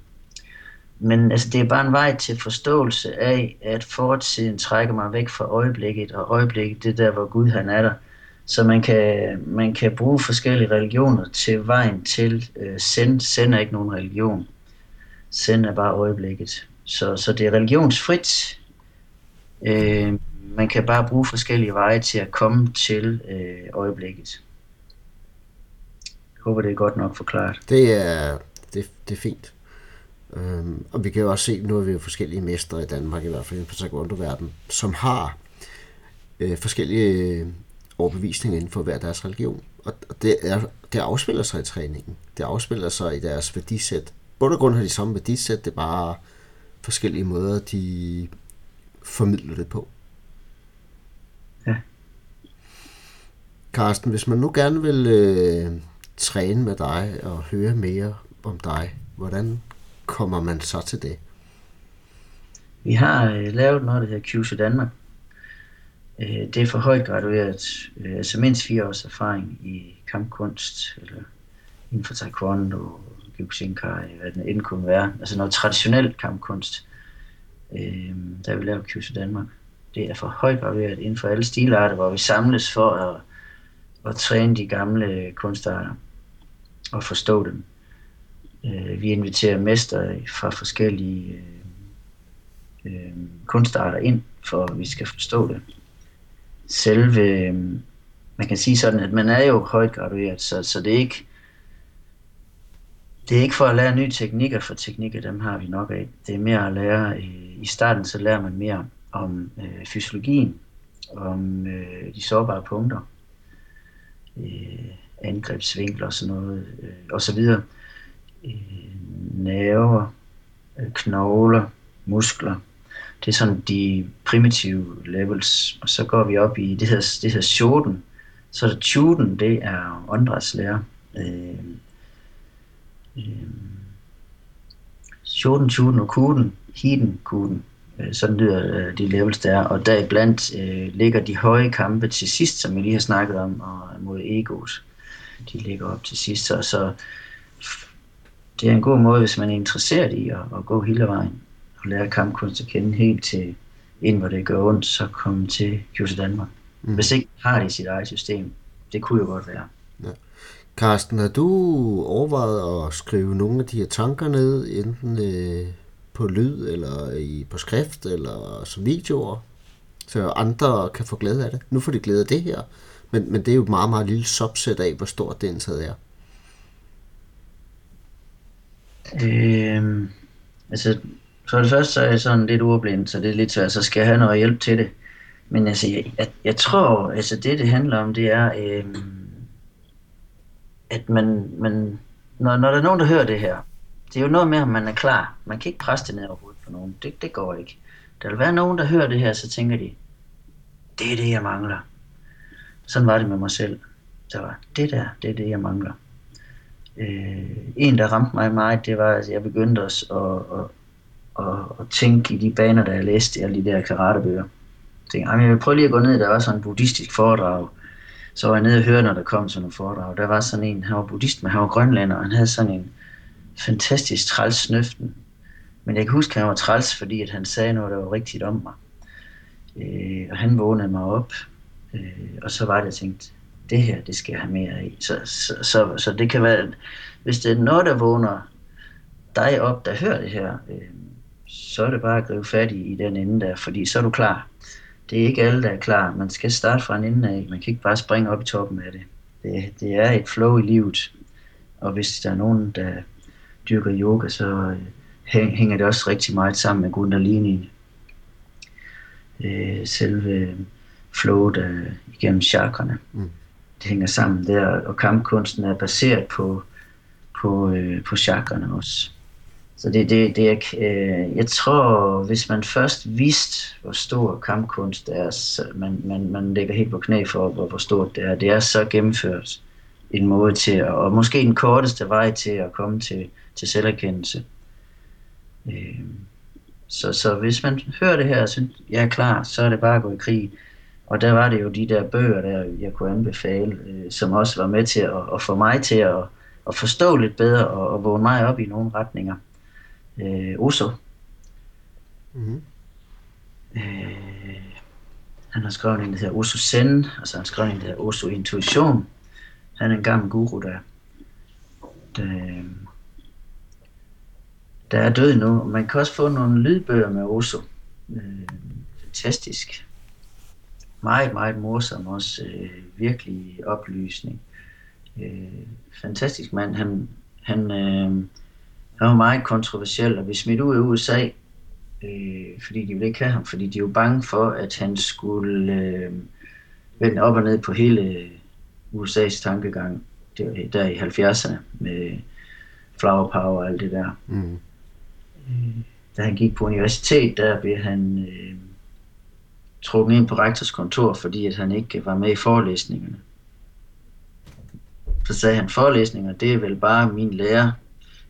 [SPEAKER 2] Men altså, det er bare en vej til forståelse af, at fortiden trækker mig væk fra øjeblikket, og øjeblikket, det er der, hvor Gud han er der. Så man kan, man kan bruge forskellige religioner til vejen til øh, send. Send er ikke nogen religion. Send er bare øjeblikket. Så, så det er religionsfrit. Øh, man kan bare bruge forskellige veje til at komme til øh, øjeblikket. Jeg håber, det er godt nok forklaret.
[SPEAKER 1] Det er, det, det er fint. Øhm, og vi kan jo også se, nu er vi jo forskellige mestre i Danmark, i hvert fald på taekwondo-verden, som har øh, forskellige overbevisninger inden for hver deres religion. Og det, er, det afspiller sig i træningen. Det afspiller sig i deres værdisæt. Både grund har de samme værdisæt, det er bare forskellige måder, de formidler det på.
[SPEAKER 2] Ja.
[SPEAKER 1] Karsten, hvis man nu gerne vil øh, træne med dig og høre mere om dig, hvordan kommer man så til det?
[SPEAKER 2] Vi har øh, lavet noget, der hedder QC Danmark. Øh, det er for højt gradueret, øh, altså mindst fire års erfaring i kampkunst, eller inden for taekwondo, gyuxinkai, hvad den end kunne være. Altså noget traditionel kampkunst, øh, der vi laver QC Danmark. Det er for højt gradueret inden for alle stilarter, hvor vi samles for at, at træne de gamle kunstarter og forstå dem. Øh, vi inviterer mester fra forskellige øh, øh, kunstarter ind, for at vi skal forstå det. Selve, øh, man kan sige sådan, at man er jo højt gradueret, så, så det er ikke det er ikke for at lære nye teknikker, for teknikker dem har vi nok af. Det er mere at lære, øh, i starten så lærer man mere om øh, fysiologien, om øh, de sårbare punkter, øh, angrebsvinkler og sådan noget, øh, og så videre øh, nerver, øh, knogler, muskler. Det er sådan de primitive levels. Og så går vi op i det hedder, det hedder shoten. Så er der det er Andras lære. Øh, øh, shoten, tuden og kuden, hiden, kuden. Øh, sådan lyder øh, de levels der. Og deriblandt øh, ligger de høje kampe til sidst, som vi lige har snakket om, og mod egos. De ligger op til sidst. Så, så det er en god måde, hvis man er interesseret i at, at gå hele vejen og lære kampkunst at kende helt til ind, hvor det gør ondt, så komme til Kjose Danmark. Mm. Hvis ikke har de sit eget system, det kunne jo godt være. Ja.
[SPEAKER 1] Carsten, har du overvejet at skrive nogle af de her tanker ned, enten øh, på lyd, eller i, på skrift, eller som videoer, så andre kan få glæde af det? Nu får de glæde af det her, men, men det er jo et meget, meget lille subset af, hvor stort det indtaget er.
[SPEAKER 2] Øhm, altså, for det første så er jeg sådan lidt ordblind, så det er lidt svært, så skal jeg have noget hjælp til det. Men altså, jeg, jeg, jeg tror, altså det det handler om, det er, øhm, at man, man når, når der er nogen, der hører det her, det er jo noget med, om man er klar. Man kan ikke presse det ned over hovedet på nogen. Det, det går ikke. Der vil være nogen, der hører det her, så tænker de, det er det, jeg mangler. Sådan var det med mig selv. Så var det der, det er det, jeg mangler. Øh, en, der ramte mig meget, det var, at jeg begyndte at, at, at, at, at tænke i de baner, der jeg læste alle de der karatebøger. Jeg tænkte, jeg vil prøve lige at gå ned, der var sådan en buddhistisk foredrag. Så var jeg nede og høre, når der kom sådan en foredrag. Der var sådan en, han var buddhist, men han var grønlander, og han havde sådan en fantastisk træls snøften. Men jeg kan huske, at han var træls, fordi at han sagde noget, der var rigtigt om mig. Øh, og han vågnede mig op, øh, og så var det, jeg tænkte, det her, det skal jeg have mere i. Så, så, så, så det kan være, hvis det er noget, der vågner dig op, der hører det her, øh, så er det bare at gribe fat i, i den ende der, fordi så er du klar. Det er ikke alle, der er klar. Man skal starte fra en ende af. Man kan ikke bare springe op i toppen af det. Det, det er et flow i livet. Og hvis der er nogen, der dyrker yoga, så øh, hænger det også rigtig meget sammen med Kundalini. Øh, selve flowet øh, igennem chakrene. Mm. Det hænger sammen der, og kampkunsten er baseret på, på, øh, på chakrene også. Så det, det, det er, øh, jeg tror, hvis man først vidste, hvor stor kampkunst er, så man, man, man lægger helt på knæ for, hvor, hvor stort det er. Det er så gennemført en måde til, at, og måske den korteste vej til at komme til, til selverkendelse. Øh, så, så hvis man hører det her og synes, jeg er klar, så er det bare at gå i krig. Og der var det jo de der bøger, der jeg kunne anbefale, øh, som også var med til at, at få mig til at, at forstå lidt bedre og, og vågne mig op i nogle retninger. Øh, Oso. Mm-hmm. Øh, han har skrevet en, der hedder Oso Zen, altså han har skrevet en, der hedder Oso Intuition. Han er en gammel guru, der, der, der er død nu. Man kan også få nogle lydbøger med Oso. Øh, fantastisk. Meget, meget morsom også. Øh, virkelig oplysning. Øh, fantastisk mand. Han, han, øh, han var meget kontroversiel og blev smidt ud af USA, øh, fordi de ville ikke have ham, fordi de var bange for, at han skulle øh, vende op og ned på hele USA's tankegang der, der i 70'erne med flower power og alt det der. Mm. Øh, da han gik på universitet, der blev han øh, trukket ind på rektors kontor, fordi at han ikke var med i forelæsningerne. Så sagde han, forelæsninger, det er vel bare min lærer,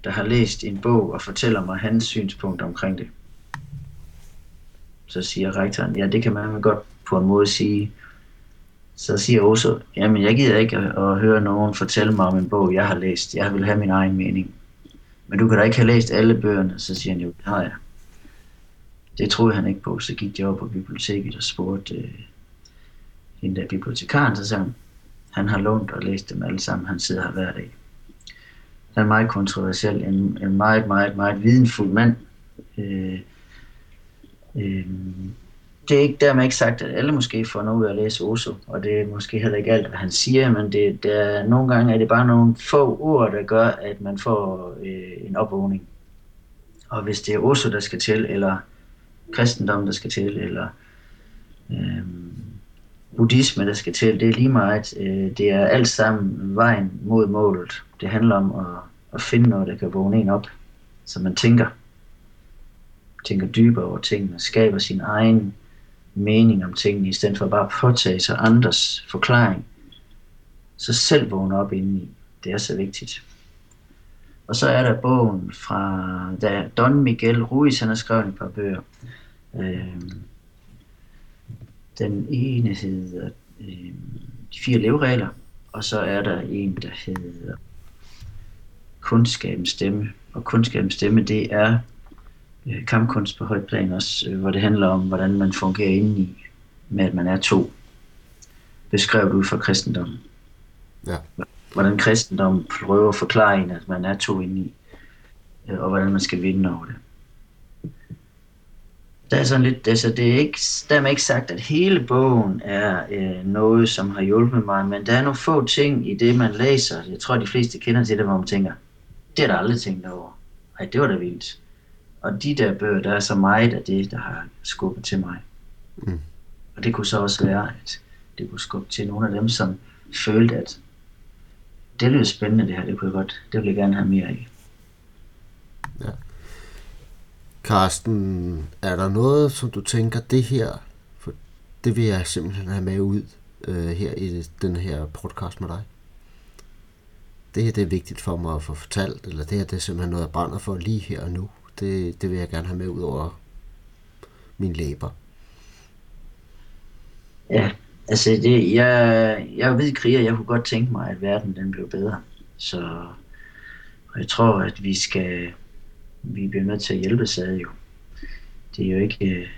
[SPEAKER 2] der har læst en bog og fortæller mig hans synspunkt omkring det. Så siger rektoren, ja, det kan man godt på en måde sige. Så siger Oso, jamen jeg gider ikke at, at høre nogen fortælle mig om en bog, jeg har læst. Jeg vil have min egen mening. Men du kan da ikke have læst alle bøgerne. Så siger han jo, det har jeg. Det troede han ikke på. Så gik jeg op på biblioteket og spurgte øh, hende der bibliotekaren, så sagde han, han har lånt og læst dem alle sammen. Han sidder her hver dag. Han er meget kontroversiel. En, en meget, meget, meget videnfuld mand. Øh, øh, det er ikke dermed ikke sagt, at alle måske får noget ud af at læse Oso, og det er måske heller ikke alt, hvad han siger, men det, der, nogle gange er det bare nogle få ord, der gør, at man får øh, en opvågning. Og hvis det er Oso, der skal til, eller kristendom, der skal til, eller øh, buddhisme, der skal til, det er lige meget. Øh, det er alt sammen vejen mod målet. Det handler om at, at finde noget, der kan vågne en op, så man tænker tænker dybere over tingene, skaber sin egen mening om tingene, i stedet for bare at påtage sig andres forklaring. Så selv vågne op indeni. Det er så vigtigt. Og så er der bogen fra da Don Miguel Ruiz, han har skrevet et par bøger. Øh, den ene hedder øh, De fire leveregler, og så er der en, der hedder Kundskabens stemme. Og kundskabens stemme, det er øh, kampkunst på højt plan også, øh, hvor det handler om, hvordan man fungerer indeni, med at man er to. Beskrevet ud fra kristendommen. Ja. Hvordan kristendommen prøver at forklare en, at man er to indeni, øh, og hvordan man skal vinde over det. Der er sådan lidt, altså det er ikke, dermed ikke sagt, at hele bogen er øh, noget, som har hjulpet mig, men der er nogle få ting i det, man læser. Jeg tror, de fleste kender til det, hvor man tænker, det er der aldrig tænkt over ej, det var da vildt. Og de der bøger, der er så meget af det, der har skubbet til mig. Mm. Og det kunne så også være, at det kunne skubbe til nogle af dem, som følte, at det lyder spændende det her, det kunne jeg godt, det vil jeg gerne have mere af. Ja.
[SPEAKER 1] Karsten, er der noget, som du tænker, det her, for det vil jeg simpelthen have med ud øh, her i den her podcast med dig? Det her det er vigtigt for mig at få fortalt, eller det her det er simpelthen noget, jeg brænder for lige her og nu. Det, det vil jeg gerne have med ud over min læber.
[SPEAKER 2] Ja, altså det, jeg, jeg er ved kriger, jeg kunne godt tænke mig, at verden den blev bedre. Så og jeg tror, at vi skal, vi bliver nødt til at hjælpe sig jo. Det er jo ikke,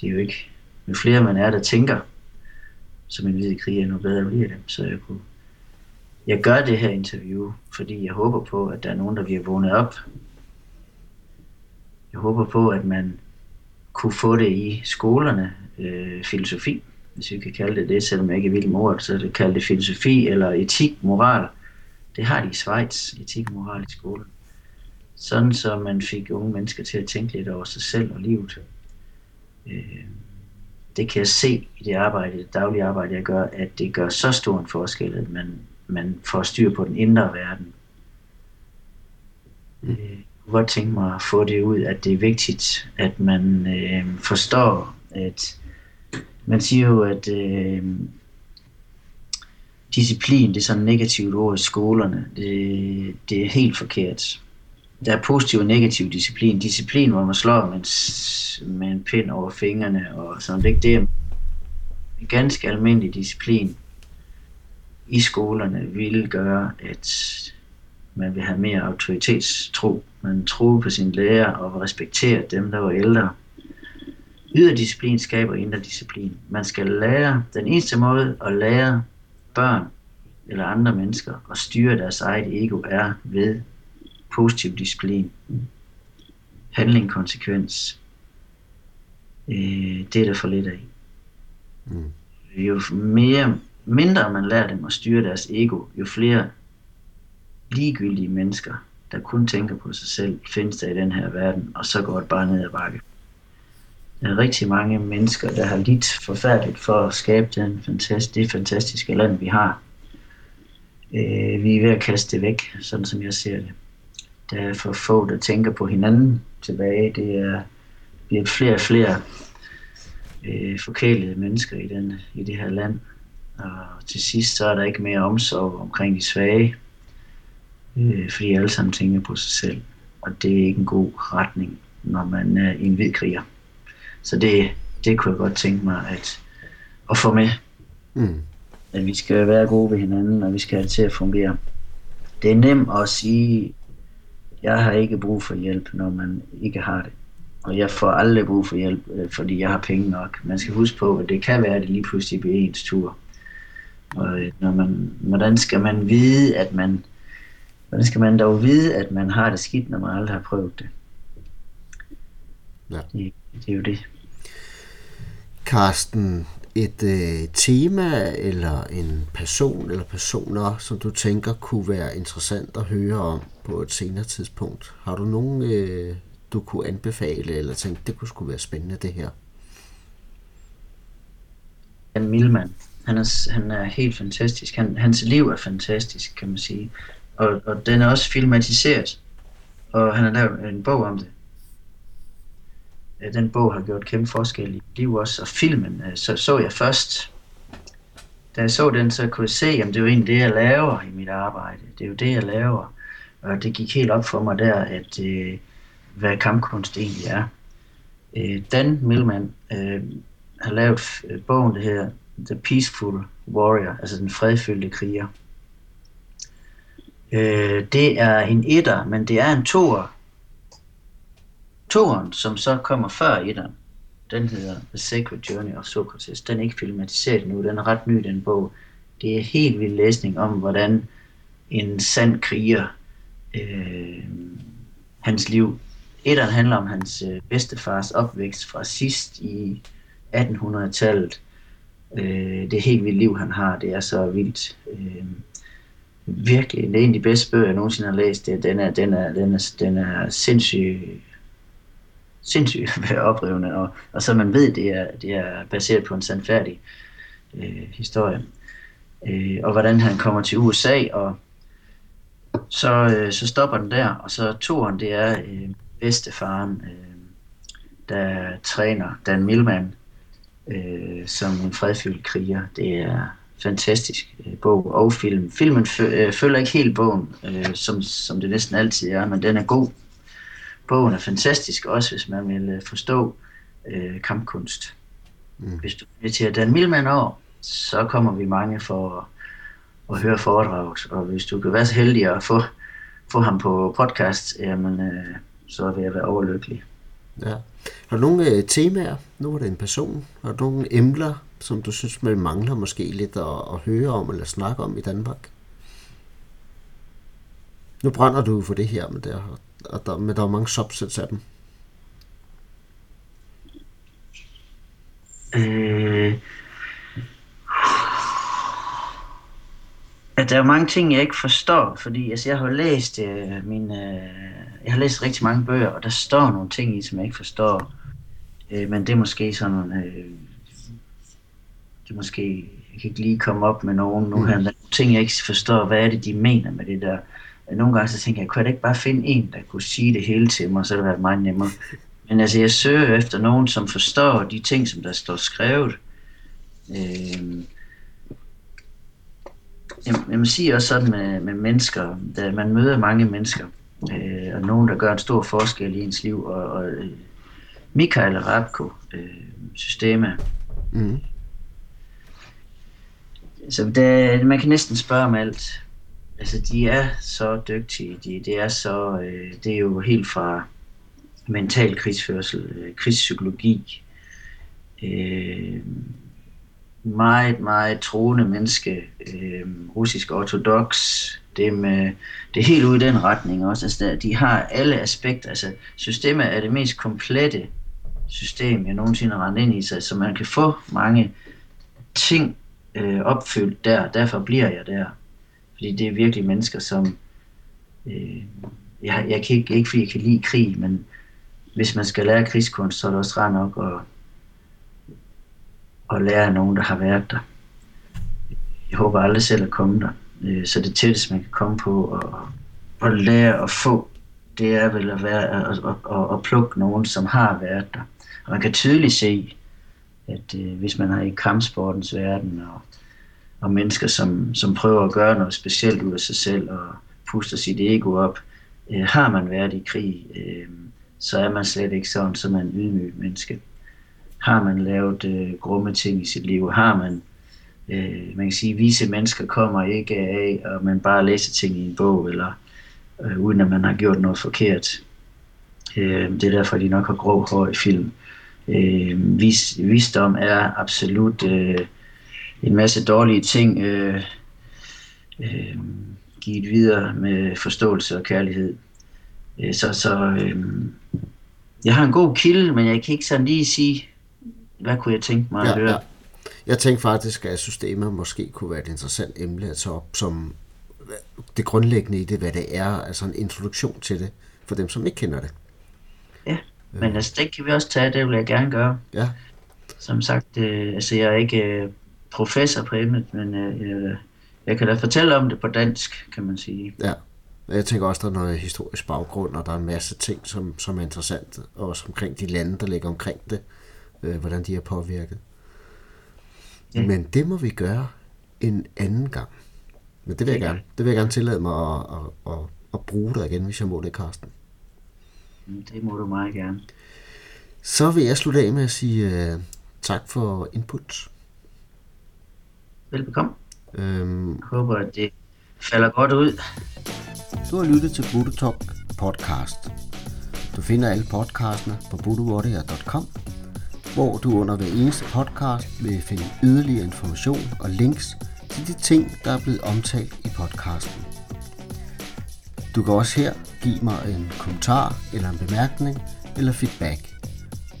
[SPEAKER 2] det er jo ikke, jo flere man er, der tænker, som en hvid kriger, nu bedre bliver det. Så jeg kunne, jeg gør det her interview, fordi jeg håber på, at der er nogen, der bliver vågnet op. Jeg håber på, at man kunne få det i skolerne, øh, filosofi, hvis vi kan kalde det det, selvom jeg ikke vil med ordet, så er det kalde det filosofi eller etik, moral. Det har de i Schweiz, etik og moral i skolen. Sådan så man fik unge mennesker til at tænke lidt over sig selv og livet. Øh, det kan jeg se i det arbejde, det daglige arbejde, jeg gør, at det gør så stor en forskel, at man, man får styr på den indre verden. Mm. Øh, jeg kunne godt tænke mig at få det ud, at det er vigtigt, at man øh, forstår, at man siger jo, at øh, disciplin, det er sådan et negativt ord i skolerne. Det, det er helt forkert. Der er positiv og negativ disciplin. Disciplin, hvor man slår med en, med en pind over fingrene og sådan det, det er en ganske almindelig disciplin i skolerne vil gøre, at man vil have mere autoritetstro. Man troede på sin lærer og respektere dem, der var ældre. Ydre disciplin skaber indre disciplin. Man skal lære, den eneste måde at lære børn eller andre mennesker at styre deres eget ego er ved positiv disciplin. Handling, konsekvens. Øh, det er der for lidt af. Mm. Jo mere, mindre man lærer dem at styre deres ego, jo flere ligegyldige mennesker, der kun tænker på sig selv, findes der i den her verden, og så går det bare ned ad bakke. Der er rigtig mange mennesker, der har lidt forfærdeligt for at skabe den fantastiske, det fantastiske land, vi har. Øh, vi er ved at kaste det væk, sådan som jeg ser det. Der er for få, der tænker på hinanden tilbage. Det er, vi er flere og flere øh, forkælede mennesker i, den, i det her land. Og til sidst så er der ikke mere omsorg omkring de svage, øh, fordi alle sammen tænker på sig selv. Og det er ikke en god retning, når man er i en hvid kriger. Så det, det kunne jeg godt tænke mig at, at få med. Mm. At vi skal være gode ved hinanden, og vi skal have det til at fungere. Det er nemt at sige, jeg har ikke brug for hjælp, når man ikke har det. Og jeg får aldrig brug for hjælp, øh, fordi jeg har penge nok. Man skal huske på, at det kan være, at det lige pludselig bliver ens tur. Og øh, når man, hvordan skal man vide, at man, hvordan skal man dog vide, at man har det skidt, når man aldrig har prøvet det? Ja. Det, det er jo det.
[SPEAKER 1] Karsten, et øh, tema eller en person eller personer, som du tænker kunne være interessant at høre om på et senere tidspunkt? Har du nogen, øh, du kunne anbefale, eller tænke, det kunne skulle være spændende det her?
[SPEAKER 2] Jan Milman, han er, han er helt fantastisk. Han, hans liv er fantastisk, kan man sige. Og, og den er også filmatiseret. Og han har lavet en bog om det. Øh, den bog har gjort kæmpe forskel i liv også, og filmen øh, så, så jeg først. Da jeg så den, så kunne jeg se, at det er jo egentlig det, jeg laver i mit arbejde. Det er jo det, jeg laver. Og det gik helt op for mig der, at øh, hvad kampkunst egentlig er. Øh, Dan Millman øh, har lavet øh, bogen, det her The Peaceful Warrior, altså den fredfyldte kriger. Øh, det er en etter, men det er en toer, Toren, som så kommer før i den, den hedder The Sacred Journey of Socrates. Den er ikke filmatiseret nu, den er ret ny, den bog. Det er helt vild læsning om, hvordan en sand kriger, øh, hans liv. Etteren handler om hans øh, bedstefars opvækst fra sidst i 1800-tallet. Øh, det helt vildt liv, han har. Det er så vildt. Øh, virkelig, det er en af de bedste bøger, jeg nogensinde har læst. Det, den, er, den, er, den, er, den er sindssygt sindssygt *laughs* oprivende, og, og så man ved, det er, det er baseret på en sandfærdig øh, historie. Øh, og hvordan han kommer til USA, og så, øh, så stopper den der, og så toren, det er øh, bedstefaren, øh, der træner Dan Milman øh, som en fredfyldt kriger. Det er fantastisk øh, bog og film. Filmen øh, følger ikke helt bogen, øh, som, som det næsten altid er, men den er god. Bogen er fantastisk også, hvis man vil øh, forstå øh, kampkunst. Mm. Hvis du inviterer Dan Milman over, så kommer vi mange for at, at høre foredrag. Og hvis du kan være så heldig at få, få ham på podcast, jamen, øh, så vil jeg være overlykkelig.
[SPEAKER 1] Ja. Har du nogle øh, temaer? Nu er det en person. Har du nogle emner, som du synes, man mangler måske lidt at, at høre om eller snakke om i Danmark? Nu brænder du for det her, men der, og der, men der er mange subsets af dem.
[SPEAKER 2] Øh, at der er mange ting, jeg ikke forstår, fordi altså, jeg har læst øh, min, øh, jeg har læst rigtig mange bøger, og der står nogle ting i, som jeg ikke forstår. Øh, men det er måske sådan, øh, det er måske, jeg kan ikke lige komme op med nogen nu her, mm. der er nogle ting, jeg ikke forstår, hvad er det, de mener med det der. Nogle gange så tænker jeg, kunne jeg ikke bare finde en, der kunne sige det hele til mig, så det være meget nemmere. Men altså, jeg søger efter nogen, som forstår de ting, som der står skrevet. Øh, jeg må sige også sådan med, med mennesker, da man møder mange mennesker, øh, og nogen, der gør en stor forskel i ens liv, og, og øh, Michael Rabko, øh, Systema, mm. så der, man kan næsten spørge om alt. Altså, de er så dygtige, de, det er så, øh, det er jo helt fra mental krigsførsel, øh, krigspsykologi, øh, meget, meget troende menneske, øh, russisk ortodox, det, med, det er helt ude i den retning også. Altså, de har alle aspekter. Altså, systemet er det mest komplette system, jeg nogensinde har rendt ind i sig, så man kan få mange ting øh, opfyldt der, derfor bliver jeg der. Fordi det er virkelig mennesker, som... Øh, jeg, jeg kan ikke, ikke fordi jeg kan lide krig, men hvis man skal lære krigskunst, så er det også rart nok at og lære af nogen, der har været der. Jeg håber aldrig selv at komme der. Øh, så det tætteste, man kan komme på og, og lære at få, det er vel at, være, at, at, at, at plukke nogen, som har været der. Og man kan tydeligt se, at øh, hvis man har i kampsportens verden og, og mennesker, som, som prøver at gøre noget specielt ud af sig selv og puster sit ego op, øh, har man været i krig, øh, så er man slet ikke sådan som en ydmyg menneske. Har man lavet øh, grumme ting i sit liv? Har man, øh, man kan sige, vise mennesker kommer ikke af, og man bare læser ting i en bog, eller øh, uden at man har gjort noget forkert. Øh, det er derfor, de nok har grå hår i film. Øh, vis, visdom er absolut øh, en masse dårlige ting, øh, øh, givet videre med forståelse og kærlighed. Øh, så så øh, jeg har en god kilde, men jeg kan ikke sådan lige sige, hvad kunne jeg tænke mig at ja, høre? Ja.
[SPEAKER 1] Jeg tænkte faktisk, at systemet måske kunne være et interessant emne at tage op som det grundlæggende i det, hvad det er, altså en introduktion til det, for dem, som ikke kender det.
[SPEAKER 2] Ja, men øh. altså det kan vi også tage, det vil jeg gerne gøre.
[SPEAKER 1] Ja.
[SPEAKER 2] Som sagt, øh, altså jeg er ikke øh, professor på emnet, men øh, jeg kan da fortælle om det på dansk, kan man sige.
[SPEAKER 1] Ja, jeg tænker også, der er noget historisk baggrund, og der er en masse ting, som, som er interessant, også omkring de lande, der ligger omkring det øh, hvordan de er påvirket. Ja. Men det må vi gøre en anden gang. Men det vil jeg gerne. Det vil jeg gerne tillade mig at, at, at, at bruge dig igen, hvis jeg må det, Karsten.
[SPEAKER 2] Det må du meget gerne.
[SPEAKER 1] Så vil jeg slutte af med at sige uh, tak for input.
[SPEAKER 2] Velbekomme. Øhm, jeg håber, at det falder godt ud.
[SPEAKER 1] Du har lyttet til Buddha Talk podcast. Du finder alle podcastene på buddhawarrior.com hvor du under hver eneste podcast vil finde yderligere information og links til de ting, der er blevet omtalt i podcasten. Du kan også her give mig en kommentar eller en bemærkning eller feedback.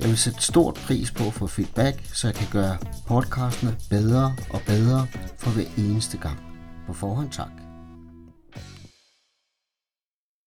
[SPEAKER 1] Jeg vil sætte stort pris på at få feedback, så jeg kan gøre podcastene bedre og bedre for hver eneste gang. På forhånd tak.